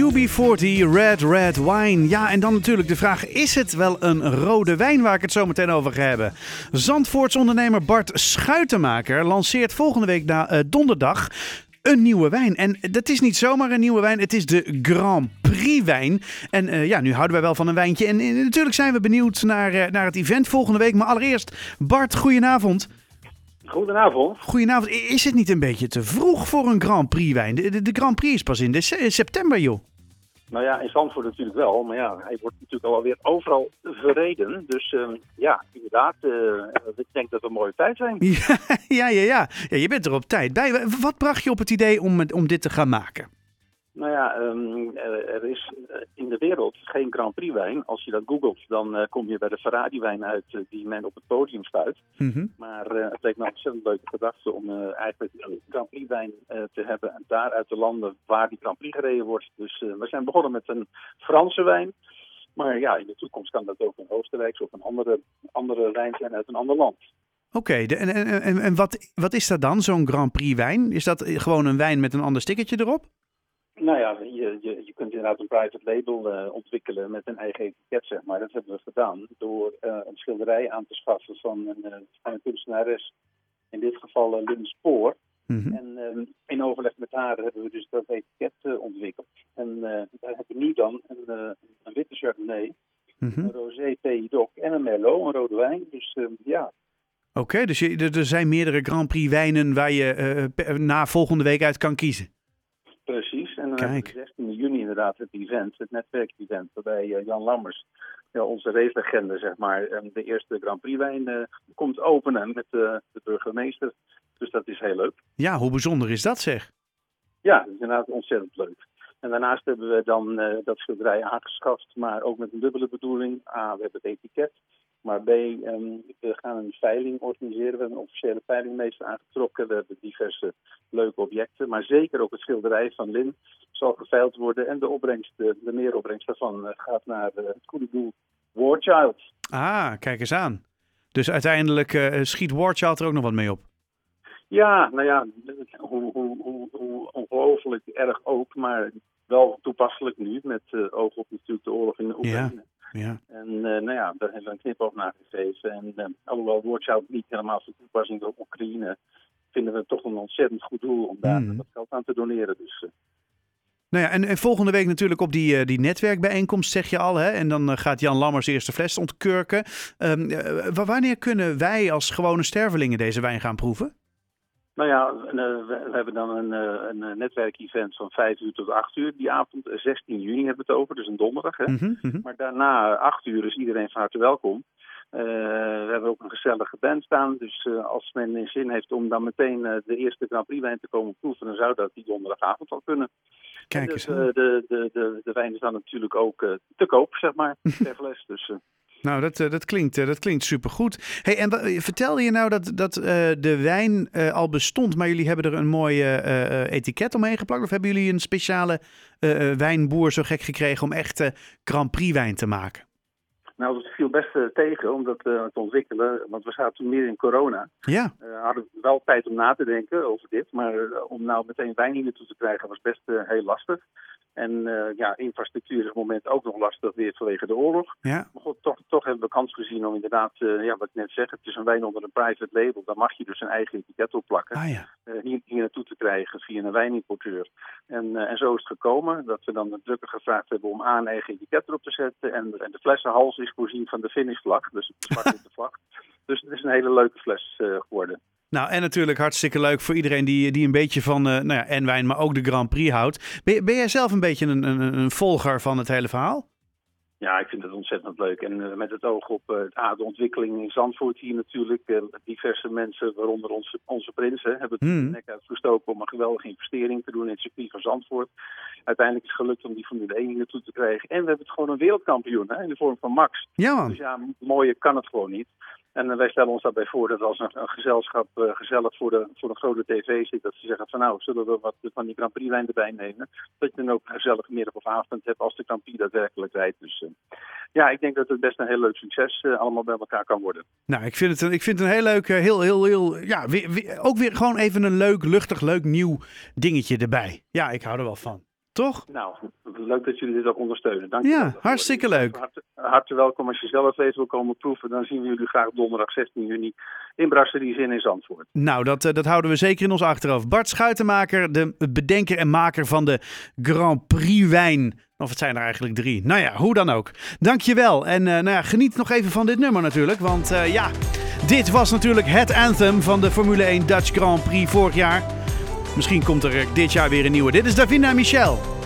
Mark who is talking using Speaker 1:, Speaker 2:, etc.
Speaker 1: UB40 Red Red Wine. Ja, en dan natuurlijk de vraag: is het wel een rode wijn waar ik het zo meteen over ga hebben? Zandvoorts ondernemer Bart Schuitenmaker lanceert volgende week na uh, donderdag een nieuwe wijn. En dat is niet zomaar een nieuwe wijn, het is de Grand Prix wijn. En uh, ja, nu houden wij wel van een wijntje. En, natuurlijk zijn we benieuwd naar, uh, naar het event volgende week. Maar allereerst, Bart, goedenavond.
Speaker 2: Goedenavond.
Speaker 1: Goedenavond. Is het niet een beetje te vroeg voor een Grand Prix wijn? De, de, de Grand Prix is pas in de september, joh.
Speaker 2: Nou ja, in Zandvoort natuurlijk wel. Maar ja, hij wordt natuurlijk alweer overal verreden. Dus uh, ja, inderdaad, uh, ik denk dat we een mooie tijd zijn.
Speaker 1: Ja, ja, ja, ja. ja je bent er op tijd bij. Wat bracht je op het idee om, om dit te gaan maken?
Speaker 2: Nou ja, um, er is in de wereld geen Grand Prix wijn. Als je dat googelt, dan uh, kom je bij de Ferrari wijn uit uh, die men op het podium spuit. Mm -hmm. Maar uh, het leek me een ontzettend leuke gedachte om eigenlijk een Grand Prix wijn te hebben. En daar uit de landen waar die Grand Prix gereden wordt. Dus we zijn begonnen met een Franse wijn. Maar ja, in de toekomst kan dat ook een Oostenrijkse of een andere, andere wijn zijn uit een ander land.
Speaker 1: Oké, okay, en, en, en, en wat, wat is dat dan, zo'n Grand Prix wijn? Is dat gewoon een wijn met een ander stickertje erop?
Speaker 2: Nou ja, je, je, je kunt inderdaad een private label uh, ontwikkelen met een eigen etiket, zeg maar. Dat hebben we gedaan door uh, een schilderij aan te schaffen van een, van een kunstenares, in dit geval uh, Lynn Spoor. Mm -hmm. En um, in overleg met haar hebben we dus dat etiket ontwikkeld. En daar hebben we nu dan een, een witte Chardonnay, mm -hmm. een Rosé d'Oc en een Merlot, een rode wijn. Dus ja,
Speaker 1: Oké, okay, dus je, er zijn meerdere Grand Prix wijnen waar je na volgende week uit kan kiezen.
Speaker 2: Precies, en dan Kijk. hebben we 16 juni inderdaad het event, het netwerkevent, waarbij uh, Jan Lammers, ja, onze racelegende, zeg maar, de eerste Grand Prix wijn uh, komt openen met de burgemeester. Dus dat is heel leuk.
Speaker 1: Ja, hoe bijzonder is dat zeg?
Speaker 2: Ja, dat is inderdaad ontzettend leuk. En daarnaast hebben we dan dat schilderij aangeschaft, maar ook met een dubbele bedoeling. A, we hebben het etiket. Maar B, um, we gaan een veiling organiseren. We hebben een officiële veilingmeester aangetrokken. We hebben diverse leuke objecten. Maar zeker ook het schilderij van Lin zal geveild worden. En de opbrengst, de, de meeropbrengst daarvan uh, gaat naar uh, het goede doel War Child.
Speaker 1: Ah, kijk eens aan. Dus uiteindelijk uh, schiet War Child er ook nog wat mee op.
Speaker 2: Ja, nou ja, hoe, hoe, hoe, hoe ongelooflijk erg ook. Maar wel toepasselijk nu met oog op natuurlijk de oorlog in de Oekraïne.
Speaker 1: Ja. Ja.
Speaker 2: En uh, nou ja, daar hebben we een knipoog naar gegeven. En uh, alhoewel Watchout niet helemaal van toepassing op Oekraïne, vinden we het toch een ontzettend goed doel om daar mm. wat geld aan te doneren. Dus, uh.
Speaker 1: Nou ja, en, en, volgende week natuurlijk op die, die netwerkbijeenkomst, zeg je al. Hè? En dan gaat Jan Lammers eerste fles ontkurken. Um, wanneer kunnen wij als gewone stervelingen deze wijn gaan proeven?
Speaker 2: Nou ja, we hebben dan een, een netwerkevent van 5 uur tot 8 uur die avond. 16 juni hebben we het over, dus een donderdag. Hè?
Speaker 1: Mm -hmm.
Speaker 2: Maar daarna, 8 uur, is iedereen van harte welkom. Uh, we hebben ook een gezellige band staan. Dus uh, als men in zin heeft om dan meteen uh, de eerste Grand Prix wijn te komen proeven, dan zou dat die donderdagavond al kunnen.
Speaker 1: Kijk eens.
Speaker 2: Dus, de, de, de, de wijn is dan natuurlijk ook te koop, zeg maar, per fles. Dus,
Speaker 1: nou, dat, dat, klinkt, dat klinkt supergoed. Hey, en vertelde je nou dat, dat uh, de wijn uh, al bestond, maar jullie hebben er een mooi uh, etiket omheen geplakt? Of hebben jullie een speciale wijnboer zo gek gekregen om echt Grand Prix wijn te maken?
Speaker 2: Nou, dat viel best tegen om dat te ontwikkelen, want we zaten meer in corona.
Speaker 1: Ja.
Speaker 2: We hadden wel tijd om na te denken over dit, maar om nou meteen wijn hier naartoe te krijgen was best heel lastig. En uh, ja, infrastructuur is op het moment ook nog lastig weer vanwege de oorlog.
Speaker 1: Ja.
Speaker 2: Maar goed, toch, toch hebben we kans gezien om inderdaad, uh, ja, wat ik net zeg, het is een wijn onder een private label. Dan mag je dus een eigen etiket opplakken.
Speaker 1: Ah, ja.
Speaker 2: uh, hier, hier naartoe te krijgen via een wijnimporteur. En, en zo is het gekomen dat we dan de drukker gevraagd hebben om A een eigen etiket erop te zetten. En, en de flessenhals is voorzien van de finishvlag, dus de zwarte vlag. Dus het is een hele leuke fles geworden.
Speaker 1: Nou, en natuurlijk hartstikke leuk voor iedereen die, die een beetje van nou ja, en wijn, maar ook de Grand Prix houdt. Ben, ben jij zelf een beetje een, een, een, volger van het hele verhaal?
Speaker 2: Ja, ik vind het ontzettend leuk. En uh, met het oog op uh, de ontwikkeling in Zandvoort hier natuurlijk. diverse mensen, waaronder onze, onze prinsen, hebben het
Speaker 1: Hmm.
Speaker 2: nek uitgestoken om een geweldige investering te doen in het circuit van Zandvoort. Uiteindelijk is het gelukt om die Formule 1 hier naartoe te krijgen. En we hebben het gewoon een wereldkampioen hè, in de vorm van Max.
Speaker 1: Ja, man.
Speaker 2: Dus ja, mooier kan het gewoon niet. En uh, wij stellen ons daarbij voor dat als een, een gezelschap uh, gezellig voor, de, voor een grote tv zit, dat ze zeggen van nou, zullen we wat van die Grand Prix wijn erbij nemen. Dat je dan ook een gezellige middag of avond hebt als de Grand Prix daadwerkelijk rijdt. Dus uh, ja, ik denk dat het best een heel leuk succes allemaal bij elkaar kan worden.
Speaker 1: Nou, ik vind het een, ik vind het een heel leuk, heel, heel, heel, ja, weer, weer, ook weer gewoon even een leuk, luchtig, leuk nieuw dingetje erbij. Ja, ik hou er wel van. Toch?
Speaker 2: Nou, leuk dat jullie dit ook ondersteunen. Dank je
Speaker 1: Ja, hartstikke leuk.
Speaker 2: Harte, harte welkom als je zelf even wil komen proeven. Dan zien we jullie graag donderdag 16 juni in Brasserie Zin in Zandvoort.
Speaker 1: Nou, dat, eh, dat houden we zeker in ons achterhoofd. Bart Schuitenmaker, de bedenker en maker van de Grand Prix wijn. Of het zijn er eigenlijk drie. Nou ja, hoe dan ook. Dankjewel. En eh, nou ja, geniet nog even van dit nummer natuurlijk. Want eh, ja, dit was natuurlijk het anthem van de Formule 1 Dutch Grand Prix vorig jaar. Misschien komt er dit jaar weer een nieuwe. Dit is Davina Michel.